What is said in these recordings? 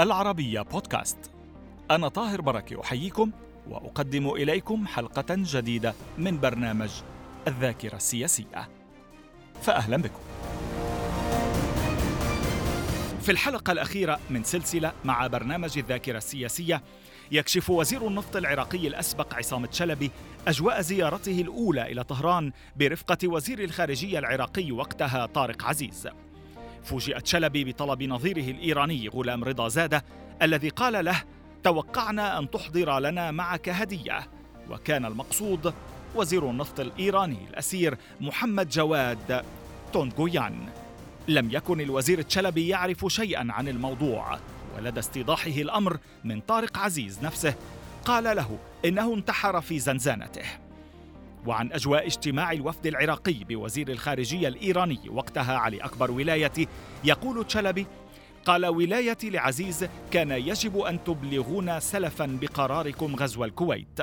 العربية بودكاست. أنا طاهر بركة أحييكم وأقدم إليكم حلقة جديدة من برنامج الذاكرة السياسية. فأهلا بكم. في الحلقة الأخيرة من سلسلة مع برنامج الذاكرة السياسية يكشف وزير النفط العراقي الأسبق عصام الشلبي أجواء زيارته الأولى إلى طهران برفقة وزير الخارجية العراقي وقتها طارق عزيز. فوجئ شلبي بطلب نظيره الإيراني غلام رضا زادة الذي قال له توقعنا أن تحضر لنا معك هدية. وكان المقصود وزير النفط الإيراني الأسير محمد جواد تونغويان. لم يكن الوزير الشلبي يعرف شيئا عن الموضوع ولدى استيضاحه الأمر من طارق عزيز نفسه. قال له إنه انتحر في زنزانته. وعن أجواء اجتماع الوفد العراقي بوزير الخارجية الإيراني وقتها علي أكبر ولاية يقول تشلبي قال ولايتي لعزيز كان يجب أن تبلغونا سلفا بقراركم غزو الكويت.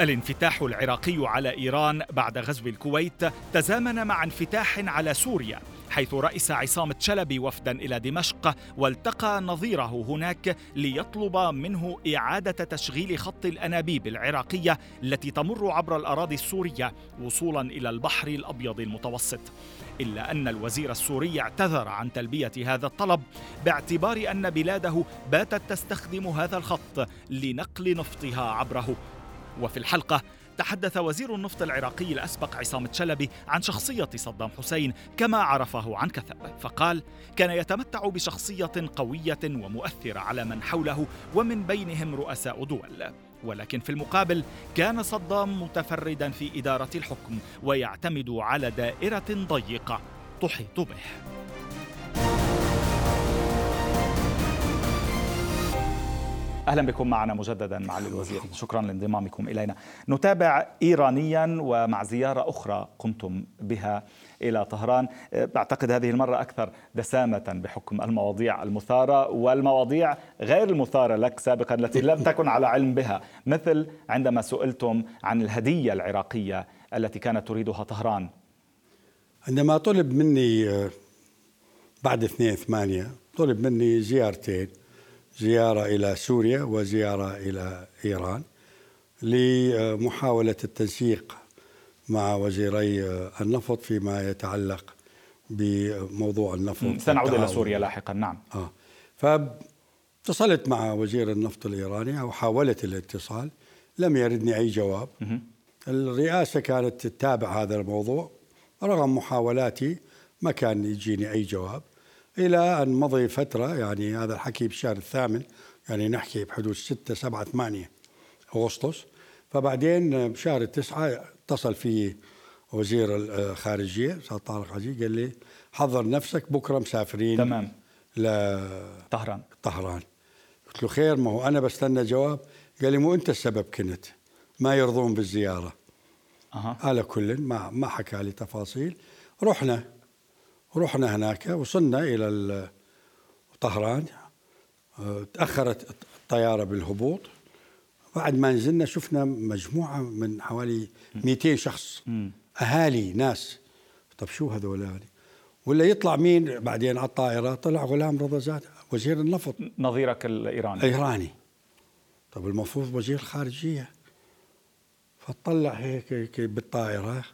الانفتاح العراقي على إيران بعد غزو الكويت تزامن مع انفتاح على سوريا حيث رأس عصام تشلبي وفدا إلى دمشق والتقى نظيره هناك ليطلب منه إعادة تشغيل خط الأنابيب العراقية التي تمر عبر الأراضي السورية وصولا إلى البحر الأبيض المتوسط. إلا أن الوزير السوري اعتذر عن تلبية هذا الطلب باعتبار أن بلاده باتت تستخدم هذا الخط لنقل نفطها عبره. وفي الحلقة تحدث وزير النفط العراقي الأسبق عصام تشلبي عن شخصية صدام حسين كما عرفه عن كثب فقال كان يتمتع بشخصية قوية ومؤثرة على من حوله ومن بينهم رؤساء دول. ولكن في المقابل كان صدام متفردا في إدارة الحكم ويعتمد على دائرة ضيقة تحيط به. أهلا بكم معنا مجددا معالي الوزير. شكرا لانضمامكم إلينا. نتابع ايرانيا ومع زيارة أخرى قمتم بها إلى طهران. اعتقد هذه المرة أكثر دسامة بحكم المواضيع المثارة والمواضيع غير المثارة لك سابقا التي لم تكن على علم بها. مثل عندما سئلتم عن الهدية العراقية التي كانت تريدها طهران. عندما طلب مني بعد 2 8 طلب مني زيارتين. زيارة إلى سوريا وزيارة إلى إيران لمحاولة التنسيق مع وزيري النفط فيما يتعلق بموضوع النفط سنعود إلى سوريا لاحقا نعم. آه. فاتصلت مع وزير النفط الإيراني أو حاولت الاتصال لم يردني أي جواب. الرئاسة كانت تتابع هذا الموضوع رغم محاولاتي ما كان يجيني أي جواب. إلى أن مضي فترة يعني هذا الحكي بالشهر الثامن يعني نحكي بحدود ستة سبعة ثمانية أغسطس. فبعدين بشهر التسعة اتصل في وزير الخارجية أستاذ طارق عزيز قال لي حضر نفسك بكرة مسافرين تمام. ل طهران. طهران. قلت له خير ما هو أنا بستنى جواب. قال لي مو أنت السبب كنت ما يرضون بالزيارة. أه. على كل ما ما حكى لي تفاصيل. رحنا. رحنا هناك وصلنا إلى طهران. تأخرت الطيارة بالهبوط. بعد ما نزلنا شفنا مجموعة من حوالي 200 شخص. أهالي ناس. طب شو هذول ولا يطلع مين؟ بعدين على الطائرة طلع غلام رضا زاد وزير النفط. نظيرك الإيراني. إيراني طب المفروض وزير الخارجية فطلع هيك بالطائرة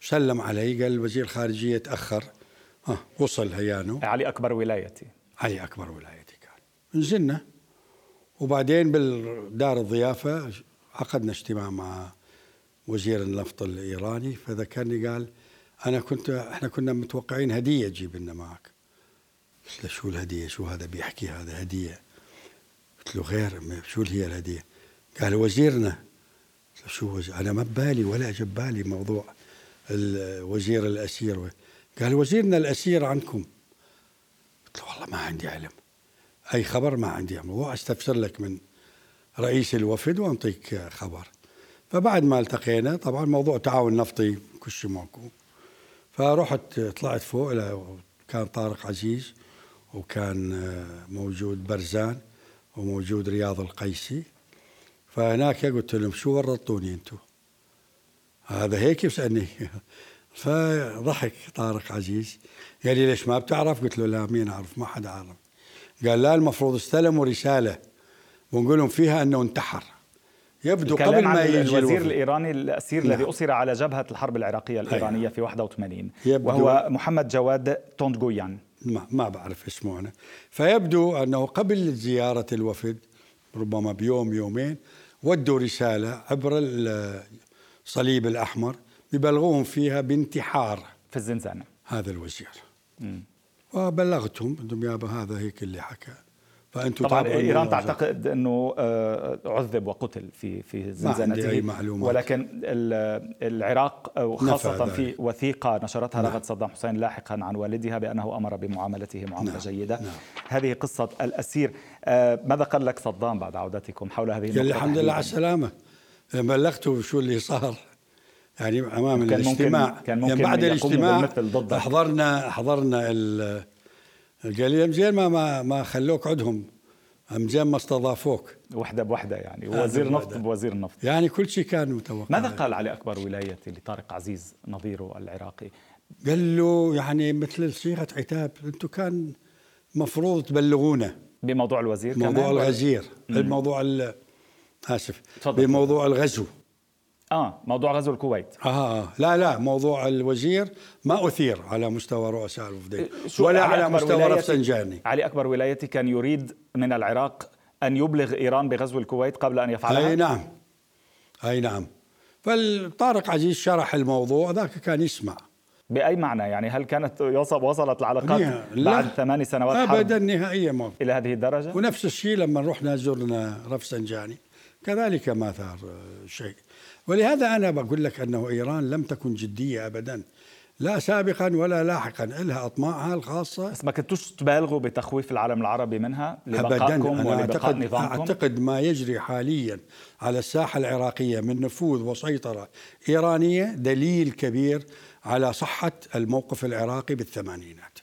سلم علي قال وزير الخارجية تأخر. آه وصل هيانو. علي أكبر ولايتي. علي أكبر ولايتي كان. نزلنا وبعدين بالدار الضيافة عقدنا اجتماع مع وزير النفط الإيراني فذكرني قال أنا كنت إحنا كنا متوقعين هدية تجيب لنا معك. قلت له شو الهدية؟ شو هذا بيحكي؟ هذا هدية. قلت له غير شو هي الهدية؟ قال وزيرنا. شو وزير أنا ما ببالي ولا جاب بالي موضوع الوزير الأسير قال وزيرنا الأسير عنكم. قلت له والله ما عندي علم. أي خبر ما عندي وأستفسر لك من رئيس الوفد وأنطيك خبر. فبعد ما التقينا طبعا موضوع تعاون نفطي كل شيء ماكو. فرحت طلعت فوق كان طارق عزيز وكان موجود برزان وموجود رياض القيسي. فهناك قلت لهم شو ورطوني أنتم هذا هيك يسألني. فضحك طارق عزيز. قال لي ليش ما بتعرف؟ قلت له لا مين أعرف؟ ما حدا عرف قال لا المفروض استلموا رسالة. ونقول لهم فيها إنه انتحر. يبدو قبل ما يجي الوزير الوفد. الإيراني الأسير نعم. الذي أسر على جبهة الحرب العراقية أيوة. الإيرانية في 81 وهو محمد جواد توندغويان. ما, ما بعرف اسمه أنا. فيبدو أنه قبل زيارة الوفد ربما بيوم يومين ودوا رسالة عبر الصليب الأحمر. ببلغوهم فيها بانتحار. في الزنزانة. هذا الوزير. وبلغتهم انهم يابا هذا هيك اللي حكى. فانتم طبعا إيران تعتقد إنه آه، عذب وقتل في في زنزانته أي معلومات. ولكن العراق خاصه في وثيقة نشرتها نعم. رغد صدام حسين لاحقا عن والدها بأنه أمر بمعاملته معاملة نعم. جيدة. نعم. هذه قصة الأسير. آه، ماذا قال لك صدام بعد عودتكم حول هذه النقطة الحمد لله على السلامة. بلغته شو اللي صار. يعني أمام كان الاجتماع. ممكن كان ممكن يعني بعد الاجتماع حضرنا حضرنا قال لي ما ما ما خلوك عدهم امجين ما استضافوك. وحدة بوحدة يعني. وزير نفط بوزير النفط يعني كل شيء كان متوقع. ماذا قال علي أكبر ولاية لطارق عزيز نظيره العراقي؟ قال له يعني مثل صيغة عتاب أنتم كان مفروض تبلغونا بموضوع الوزير موضوع كمان؟ الغزير. الموضوع آسف. بموضوع الغزو. آه موضوع غزو الكويت. آه, آه لا لا موضوع الوزير ما أثير على مستوى رؤساء الوفدين ولا على مستوى رفسنجاني علي أكبر ولايتي كان يريد من العراق أن يبلغ إيران بغزو الكويت قبل أن يفعلها؟ أي نعم. أي نعم. فالطارق عزيز شرح الموضوع ذاك كان يسمع. بأي معنى؟ يعني هل كانت وصلت العلاقات بعد ثمان سنوات؟ ابدا نهائيا ما إلى هذه الدرجة؟ ونفس الشيء لما رحنا زرنا رفسنجاني كذلك ما ثار شيء. ولهذا أنا بقول لك أنه إيران لم تكن جدية أبدا لا سابقا ولا لاحقا لها أطماعها الخاصة. بس ما كنتوش تبالغوا بتخويف العالم العربي منها لبقائكم أنا أعتقد, نظامكم؟ أعتقد ما يجري حاليا على الساحة العراقية من نفوذ وسيطرة إيرانية دليل كبير على صحة الموقف العراقي بالثمانينات.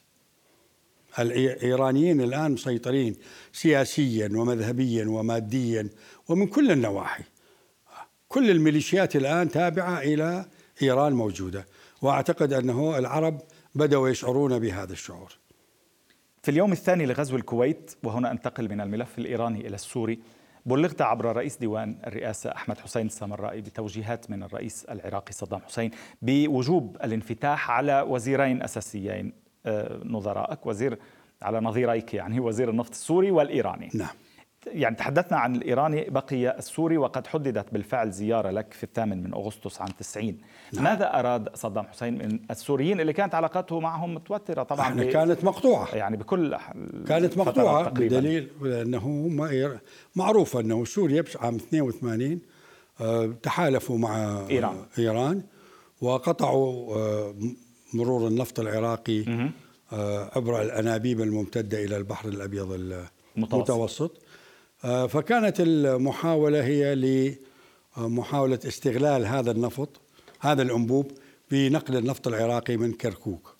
الإيرانيين الآن مسيطرين سياسيا ومذهبيا وماديا ومن كل النواحي. كل الميليشيات الآن تابعة إلى إيران موجودة وأعتقد أنه العرب بدأوا يشعرون بهذا الشعور. في اليوم الثاني لغزو الكويت وهنا أنتقل من الملف الإيراني إلى السوري بلغت عبر رئيس ديوان الرئاسة أحمد حسين السامرائي بتوجيهات من الرئيس العراقي صدام حسين بوجوب الانفتاح على وزيرين أساسيين آه، نظرائك وزير على نظيريك يعني وزير النفط السوري والإيراني. نعم. يعني تحدثنا عن الإيراني بقي السوري وقد حددت بالفعل زيارة لك في الثامن من أغسطس عام 90 نعم. ماذا أراد صدام حسين من السوريين اللي كانت علاقاته معهم متوترة؟ طبعا يعني كانت مقطوعة. يعني بكل كانت مقطوعة بدليل أنه معروف أنه سوريا عام 82 آه، تحالفوا مع إيران, إيران وقطعوا آه، مرور النفط العراقي آه، عبر الأنابيب الممتدة إلى البحر الأبيض المتوسط. فكانت المحاولة هي لمحاولة استغلال هذا النفط هذا الأنبوب بنقل النفط العراقي من كركوك.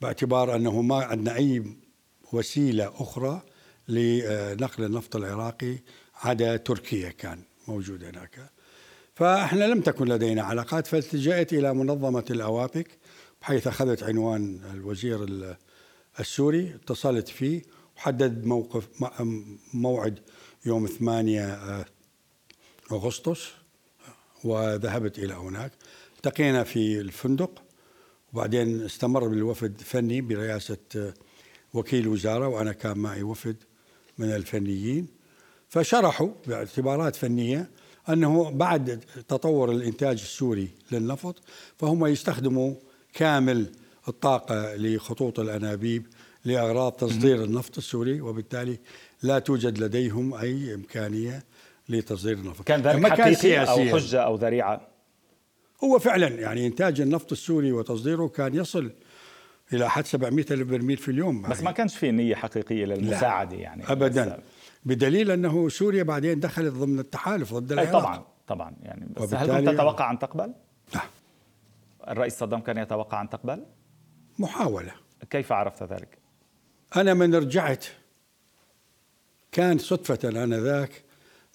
باعتبار أنه ما عندنا أي وسيلة أخرى لنقل النفط العراقي عدا تركيا كان موجود هناك. فإحنا لم تكن لدينا علاقات فالتجأت إلى منظمة الأوابك بحيث أخذت عنوان الوزير السوري اتصلت فيه وحدد موقف موعد يوم 8 آه، أغسطس وذهبت إلى هناك. التقينا في الفندق وبعدين استمر بالوفد فني برئاسة آه، وكيل وزارة وأنا كان معي وفد من الفنيين. فشرحوا باعتبارات فنية أنه بعد تطور الإنتاج السوري للنفط فهم يستخدموا كامل الطاقة لخطوط الأنابيب لأغراض تصدير النفط السوري وبالتالي لا توجد لديهم أي إمكانية لتصدير النفط. كان ذلك حقيقي أو حجة أو ذريعة؟ هو فعلا يعني إنتاج النفط السوري وتصديره كان يصل إلى حد 700 ألف برميل في اليوم. بس ما كانش في نية حقيقية للمساعدة يعني. أبدا. بدليل أنه سوريا بعدين دخلت ضمن التحالف ضد العراق. طبعا طبعا يعني. بس هل كنت تتوقع أن تقبل؟ لا. الرئيس صدام كان يتوقع أن تقبل؟ محاولة. كيف عرفت ذلك؟ أنا من رجعت كان صدفة آنذاك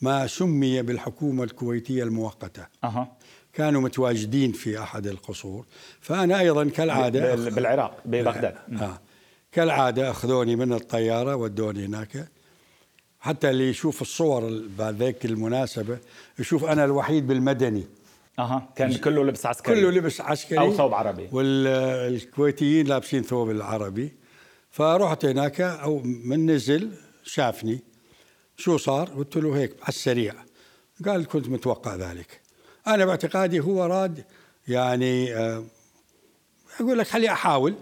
ما سمي بالحكومة الكويتية المؤقتة. أه. كانوا متواجدين في أحد القصور. فأنا أيضا كالعادة بالعراق ببغداد. آه. كالعادة أخذوني من الطيارة ودوني هناك. حتى اللي يشوف الصور بعد ذيك المناسبة يشوف أنا الوحيد بالمدني. أها. كان كله لبس عسكري. كله لبس عسكري. أو ثوب عربي. والكويتيين لابسين ثوب العربي. فرحت هناك أو من نزل شافني. شو صار؟ قلت له هيك على السريع. قال كنت متوقع ذلك. أنا باعتقادي هو راد يعني آه، أقول لك خلي أحاول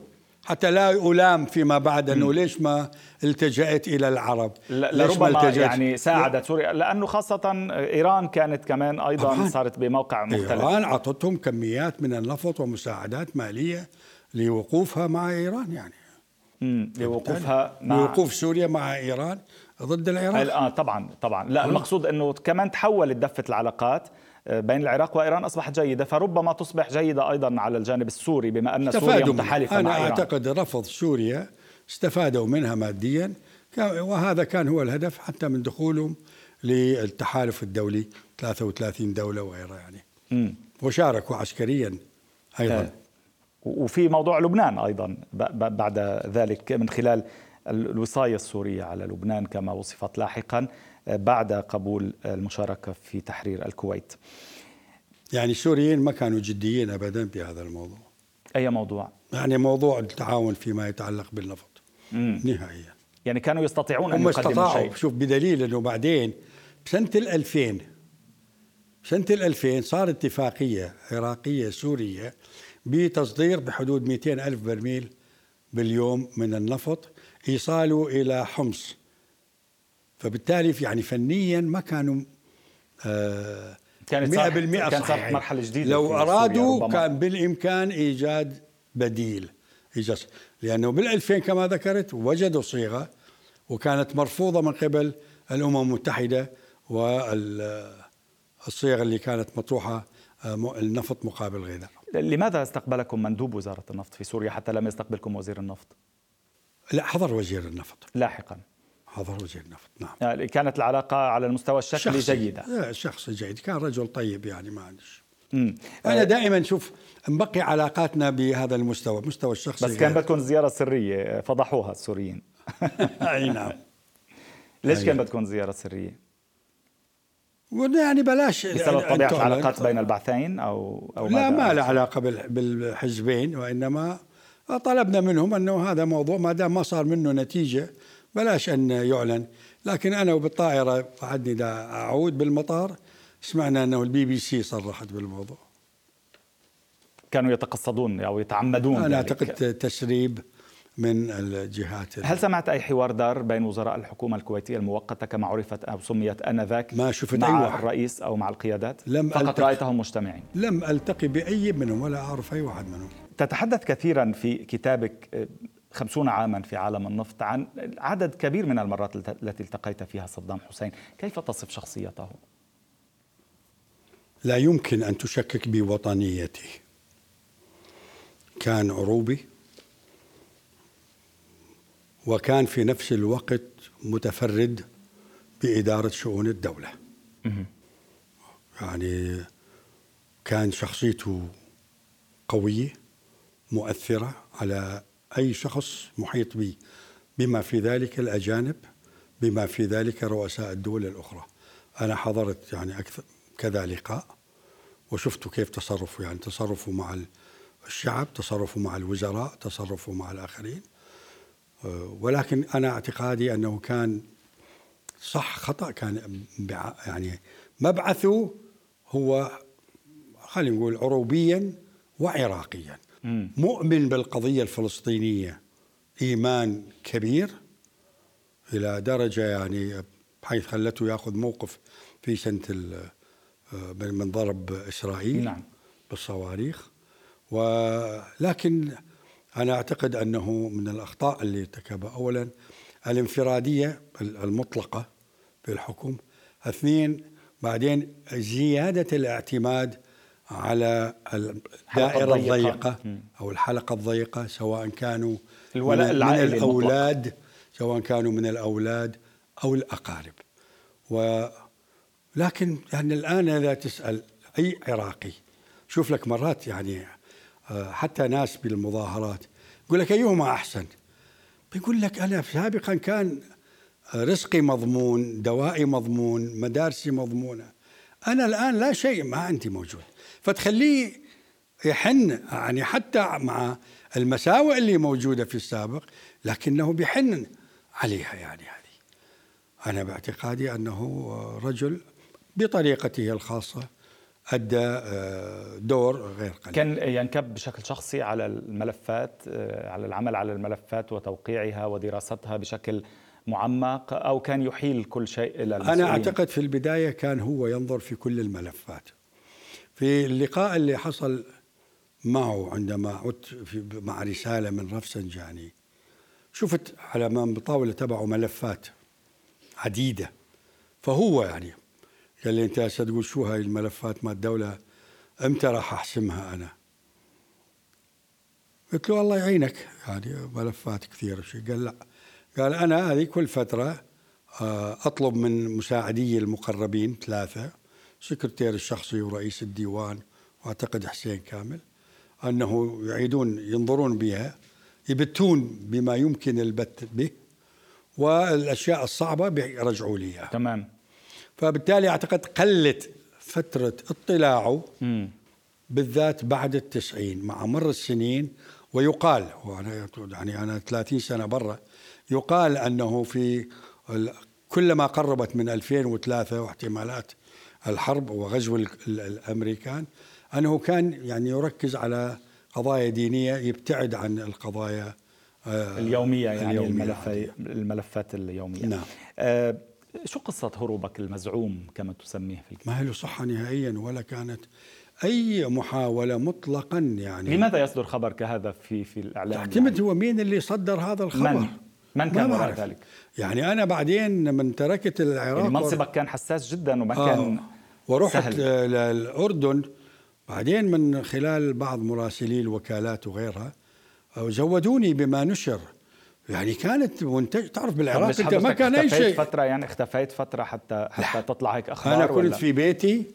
حتى لا ألام فيما بعد أنه ليش ما التجأت إلى العرب. لربما يعني ساعدت سوريا لأنه خاصة إيران كانت كمان أيضا. صارت بموقع مختلف. إيران أعطتهم كميات من النفط ومساعدات مالية لوقوفها مع إيران يعني. لوقوفها مع لوقوف سوريا مع إيران ضد العراق؟ آه طبعا طبعا. لا المقصود أنه كمان تحولت دفة العلاقات بين العراق وإيران أصبحت جيدة فربما تصبح جيدة أيضا على الجانب السوري بما أن سوريا متحالفة أنا مع إيران. أنا أعتقد رفض سوريا استفادوا منها ماديا وهذا كان هو الهدف حتى من دخولهم للتحالف الدولي 33 دولة وغيرها يعني. م. وشاركوا عسكريا أيضا. آه. وفي موضوع لبنان أيضا بعد ذلك من خلال الوصاية السورية على لبنان كما وصفت لاحقا بعد قبول المشاركة في تحرير الكويت. يعني السوريين ما كانوا جديين أبدا بهذا الموضوع. أي موضوع؟ يعني موضوع التعاون فيما يتعلق بالنفط. مم. نهائيا. يعني كانوا يستطيعون أن يقدموا شيء. شوف بدليل أنه بعدين بسنة الألفين سنة الألفين صار اتفاقية عراقية سورية بتصدير بحدود 200 ألف برميل باليوم من النفط إيصاله إلى حمص. فبالتالي يعني فنيا ما كانوا آه كانت 100% كانت صحيح. مرحلة جديدة لو أرادوا كان بالإمكان إيجاد بديل إيجاد. لأنه بال2000 كما ذكرت وجدوا صيغة وكانت مرفوضة من قبل الأمم المتحدة والصيغة اللي كانت مطروحة آه، النفط مقابل الغذاء لماذا استقبلكم مندوب وزارة النفط في سوريا حتى لم يستقبلكم وزير النفط؟ لا حضر وزير النفط. لاحقا. حضر وزير النفط نعم. يعني كانت العلاقة على المستوى الشخصي جيدة. شخصي جيد. كان رجل طيب يعني ما عندش. أنا دائما شوف نبقي علاقاتنا بهذا المستوى مستوى الشخصي بس كان بدكم زيارة سرية فضحوها السوريين. أي نعم. ليش كان بدكم زيارة سرية؟ يعني بلاش بسبب طبيعة العلاقات بين البعثين أو أو لا ما له علاقة بالحزبين وإنما طلبنا منهم أنه هذا موضوع ما دام ما صار منه نتيجة بلاش أن يعلن. لكن أنا وبالطائرة بعدني دا أعود بالمطار سمعنا أنه البي بي سي صرحت بالموضوع. كانوا يتقصدون أو يتعمدون أنا أعتقد تسريب من الجهات هل سمعت أي حوار دار بين وزراء الحكومة الكويتية المؤقتة كما عرفت أو سميت آنذاك ما شفت مع أي واحد. الرئيس أو مع القيادات؟ لم فقط ألتقي رأيتهم مجتمعين. لم ألتقي بأي منهم ولا أعرف أي واحد منهم. تتحدث كثيرا في كتابك خمسون عاما في عالم النفط عن عدد كبير من المرات التي التقيت فيها صدام حسين. كيف تصف شخصيته؟ لا يمكن أن تشكك بوطنيته. كان عروبي وكان في نفس الوقت متفرد بإدارة شؤون الدولة. يعني كان شخصيته قوية مؤثرة على أي شخص محيط به بما في ذلك الأجانب بما في ذلك رؤساء الدول الأخرى. أنا حضرت يعني أكثر كذا لقاء وشفت كيف تصرفه يعني تصرفه مع الشعب تصرفه مع الوزراء تصرفه مع الآخرين. ولكن أنا اعتقادي أنه كان صح خطأ كان يعني مبعثه هو خلينا نقول عروبيا وعراقيا. مؤمن بالقضية الفلسطينية إيمان كبير إلى درجة يعني بحيث خلته يأخذ موقف في سنة آه، من ضرب إسرائيل نعم. بالصواريخ. ولكن أنا أعتقد أنه من الأخطاء اللي ارتكبها. أولا الانفرادية المطلقة في الحكم. اثنين بعدين زيادة الاعتماد على الدائرة الضيقة. أو الحلقة الضيقة سواء كانوا الولاء من, من الأولاد المطلق. سواء كانوا من الأولاد أو الأقارب. ولكن يعني الآن إذا تسأل أي عراقي؟ شوف لك مرات يعني حتى ناس بالمظاهرات. يقول لك أيهما أحسن؟ بيقول لك أنا سابقا كان رزقي مضمون دوائي مضمون مدارسي مضمونة. أنا الآن لا شيء ما عندي موجود. فتخليه يحن يعني حتى مع المساوئ اللي موجودة في السابق لكنه بيحن عليها يعني. هذه أنا باعتقادي أنه رجل بطريقته الخاصة أدى آه، دور غير قليل. كان ينكب بشكل شخصي على الملفات آه، على العمل على الملفات وتوقيعها ودراستها بشكل معمق أو كان يحيل كل شيء إلى المسؤولين؟ أنا أعتقد في البداية كان هو ينظر في كل الملفات. في اللقاء اللي حصل معه عندما عدت مع رسالة من رفسنجاني شفت على أمام بطاولة تبعه ملفات عديدة. فهو يعني قال لي أنت هسه تقول شو هاي الملفات مال الدولة؟ أمتى راح أحسمها أنا؟ قلت له الله يعينك. يعني ملفات كثيرة شيء قال لا. قال أنا هذه كل فترة آه، أطلب من مساعدي المقربين ثلاثة سكرتير الشخصي ورئيس الديوان وأعتقد حسين كامل أنه يعيدون ينظرون بها يبتون بما يمكن البت به والأشياء الصعبة بيرجعوا لي إياها. تمام. فبالتالي أعتقد قلت فترة اطلاعه بالذات بعد التسعين مع مر السنين ويقال وأنا يعني أنا 30 سنة برا يقال أنه في كلما قربت من 2003 واحتمالات الحرب وغزو الأمريكان أنه كان يعني يركز على قضايا دينية يبتعد عن القضايا آه، اليومية يعني اليومية. الملفات الملفات اليومية. نعم. آه شو قصة هروبك المزعوم كما تسميه في الكتاب؟ ما له صحة نهائيا ولا كانت أي محاولة مطلقا يعني لماذا يصدر خبر كهذا في في الإعلام؟ تعتمد يعني؟ هو مين اللي صدر هذا الخبر؟ من؟ من كان وراء ذلك؟ يعني أنا بعدين من تركت العراق يعني منصبك كان حساس جدا وما آه كان ورحت سهل. للأردن بعدين من خلال بعض مراسلي الوكالات وغيرها زودوني بما نشر يعني كانت منتج تعرف بالعراق انت ما كان أي شيء. فترة يعني؟ اختفيت فترة حتى حتى لا. تطلع هيك أخبار أنا كنت ولا؟ في بيتي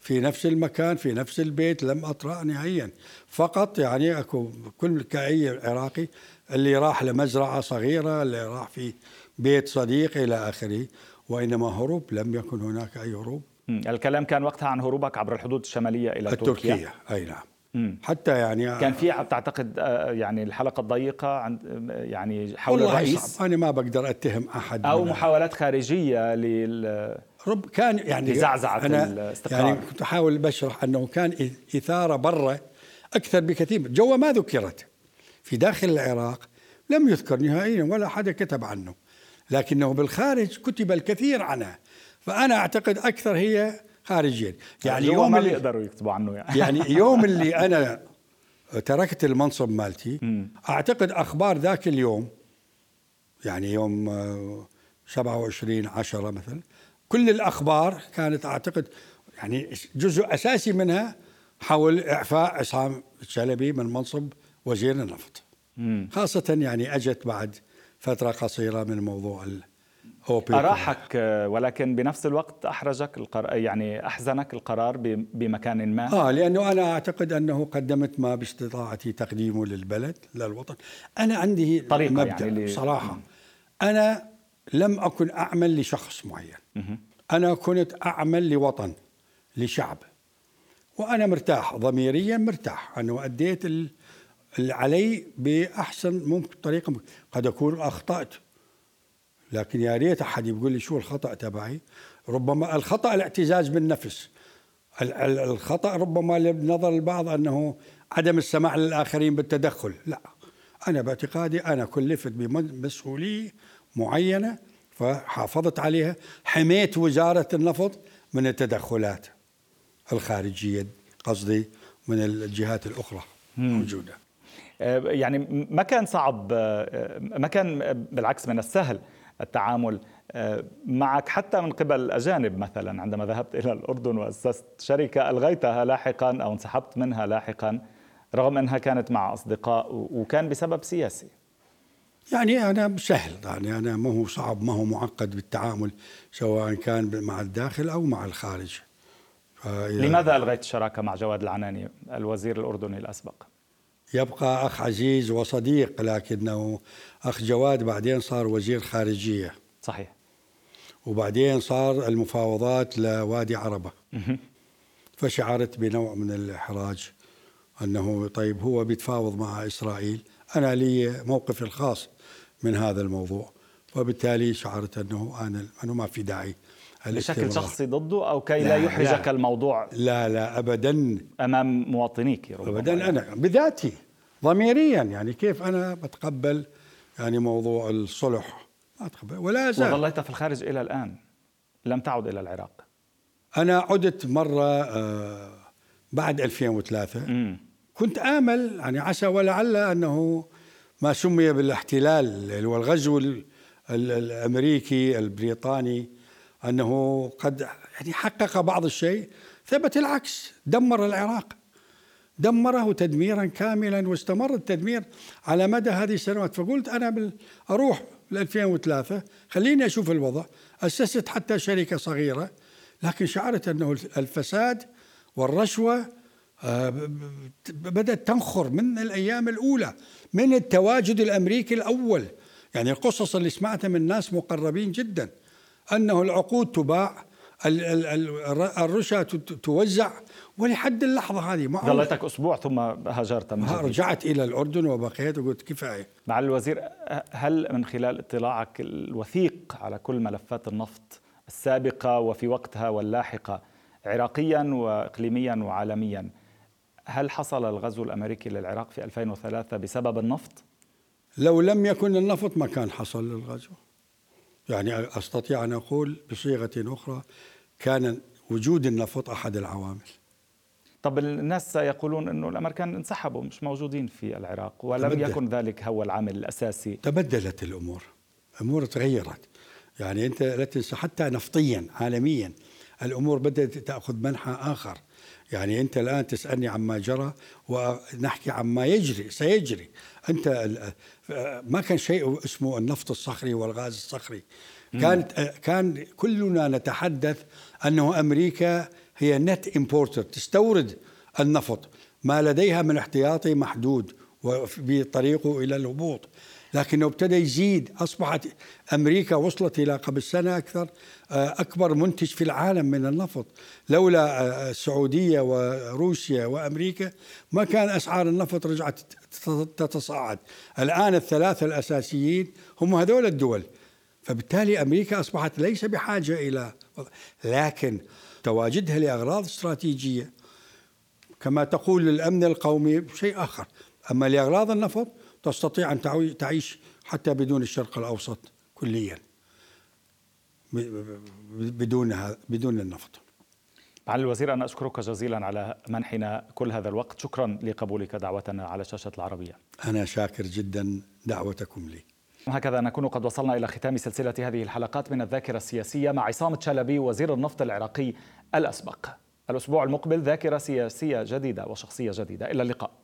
في نفس المكان في نفس البيت لم أطرأ نهائيا. فقط يعني أكو كل كأي عراقي اللي راح لمزرعة صغيرة اللي راح في بيت صديق إلى آخره وإنما هروب لم يكن هناك أي هروب. الكلام كان وقتها عن هروبك عبر الحدود الشمالية إلى التركية. تركيا. أي نعم. مم. حتى يعني كان في تعتقد آه، يعني الحلقة الضيقة عند يعني حول والله الرئيس؟ صعب. أنا ما بقدر أتهم أحد أو محاولات خارجية لل رب كان يعني لزعزعة الاستقرار. يعني كنت أحاول بشرح أنه كان إثارة برا أكثر بكثير. جوا ما ذكرت. في داخل العراق لم يذكر نهائيا ولا حدا كتب عنه. لكنه بالخارج كتب الكثير عنه. فأنا أعتقد أكثر هي خارجيا يعني يوم ما بيقدروا يكتبوا عنه يعني. يعني يوم اللي أنا تركت المنصب مالتي أعتقد أخبار ذاك اليوم يعني يوم 27 10 مثلا كل الأخبار كانت أعتقد يعني جزء أساسي منها حول إعفاء عصام الشلبي من منصب وزير النفط. مم. خاصة يعني أجت بعد فترة قصيرة من موضوع الأوبيك أراحك ولكن بنفس الوقت أحرجك القرار يعني أحزنك القرار بمكان ما. آه لأنه أنا أعتقد أنه قدمت ما باستطاعتي تقديمه للبلد للوطن. أنا عندي طريقة مبدأ يعني بصراحة. أنا لم أكن أعمل لشخص معين. أنا كنت أعمل لوطن لشعب. وأنا مرتاح ضميريا مرتاح. أنه أديت اللي علي بأحسن ممكن طريقة ممكن. قد أكون أخطأت. لكن يا ريت أحد يقول لي شو الخطأ تبعي. ربما الخطأ الاعتزاز بالنفس. الخطأ ربما لنظر البعض أنه عدم السماح للآخرين بالتدخل. لا. أنا باعتقادي أنا كلفت بمسؤولية معينة فحافظت عليها حميت وزارة النفط من التدخلات الخارجية قصدي من الجهات الأخرى موجودة. آه، يعني ما كان صعب آه، ما كان بالعكس من السهل التعامل آه، معك حتى من قبل الأجانب مثلا عندما ذهبت إلى الأردن وأسست شركة ألغيتها لاحقا أو انسحبت منها لاحقا رغم أنها كانت مع أصدقاء وكان بسبب سياسي يعني أنا سهل يعني أنا ما هو صعب ما هو معقد بالتعامل سواء كان مع الداخل أو مع الخارج لماذا ألغيت الشراكة مع جواد العناني الوزير الأردني الأسبق؟ يبقى أخ عزيز وصديق لكنه أخ جواد بعدين صار وزير خارجية. صحيح. وبعدين صار المفاوضات لوادي عربة. فشعرت بنوع من الإحراج أنه طيب هو بيتفاوض مع إسرائيل. أنا لي موقفي الخاص من هذا الموضوع. وبالتالي شعرت أنه أنا أنه ما في داعي بشكل شخصي ضده أو كي لا, لا يحرجك لا الموضوع لا لا أبدا. أمام مواطنيك أبدا يعني. أنا بذاتي. ضميريا. يعني كيف أنا بتقبل يعني موضوع الصلح؟ ما أتقبل ولا زال. وظليت في الخارج إلى الآن. لم تعد إلى العراق. أنا عدت مرة آه بعد 2003 م. كنت آمل يعني عسى ولعل أنه ما سمي بالاحتلال اللي هو الغزو الأمريكي البريطاني أنه قد يعني حقق بعض الشيء ثبت العكس دمر العراق. دمره تدميرا كاملا واستمر التدمير على مدى هذه السنوات. فقلت أنا أروح ل 2003 خليني أشوف الوضع. أسست حتى شركة صغيرة لكن شعرت أنه الفساد والرشوة آه، بدأت تنخر من الأيام الأولى من التواجد الأمريكي الأول. يعني القصص اللي سمعتها من ناس مقربين جدا أنه العقود تباع الرشا توزع ولحد اللحظة هذه ما ظليتك أسبوع ثم هاجرت من جديد. رجعت إلى الأردن وبقيت وقلت كفاية مع الوزير هل من خلال اطلاعك الوثيق على كل ملفات النفط السابقة وفي وقتها واللاحقة عراقيا وإقليميا وعالميا هل حصل الغزو الأمريكي للعراق في 2003 بسبب النفط؟ لو لم يكن النفط ما كان حصل الغزو يعني أستطيع أن أقول بصيغة أخرى كان وجود النفط أحد العوامل. طب الناس سيقولون أنه الأمريكان انسحبوا مش موجودين في العراق ولم تبدل. يكن ذلك هو العامل الأساسي. تبدلت الأمور أمور تغيرت. يعني أنت لا تنسى حتى نفطيا عالميا. الأمور بدأت تأخذ منحى آخر. يعني أنت الآن تسألني عما جرى ونحكي عما يجري سيجري. أنت ما كان شيء اسمه النفط الصخري والغاز الصخري. كانت كان كلنا نتحدث أنه أمريكا هي net importer تستورد النفط. ما لديها من احتياطي محدود بطريقه إلى الهبوط. لكنه ابتدى يزيد. أصبحت أمريكا وصلت إلى قبل سنة أكثر آه، أكبر منتج في العالم من النفط. لولا آه، السعودية وروسيا وأمريكا ما كان أسعار النفط رجعت تتصاعد. الآن الثلاثة الأساسيين هم هذول الدول. فبالتالي أمريكا أصبحت ليس بحاجة إلى لكن تواجدها لأغراض استراتيجية. كما تقول للأمن القومي شيء آخر. أما لأغراض النفط تستطيع أن تعيش حتى بدون الشرق الأوسط كليا. بدون بدون النفط. معالي الوزير أنا أشكرك جزيلا على منحنا كل هذا الوقت. شكرا لقبولك دعوتنا على شاشة العربية. أنا شاكر جدا دعوتكم لي. هكذا نكون قد وصلنا إلى ختام سلسلة هذه الحلقات من الذاكرة السياسية مع عصام تشلبي وزير النفط العراقي الأسبق. الأسبوع المقبل ذاكرة سياسية جديدة وشخصية جديدة. إلى اللقاء.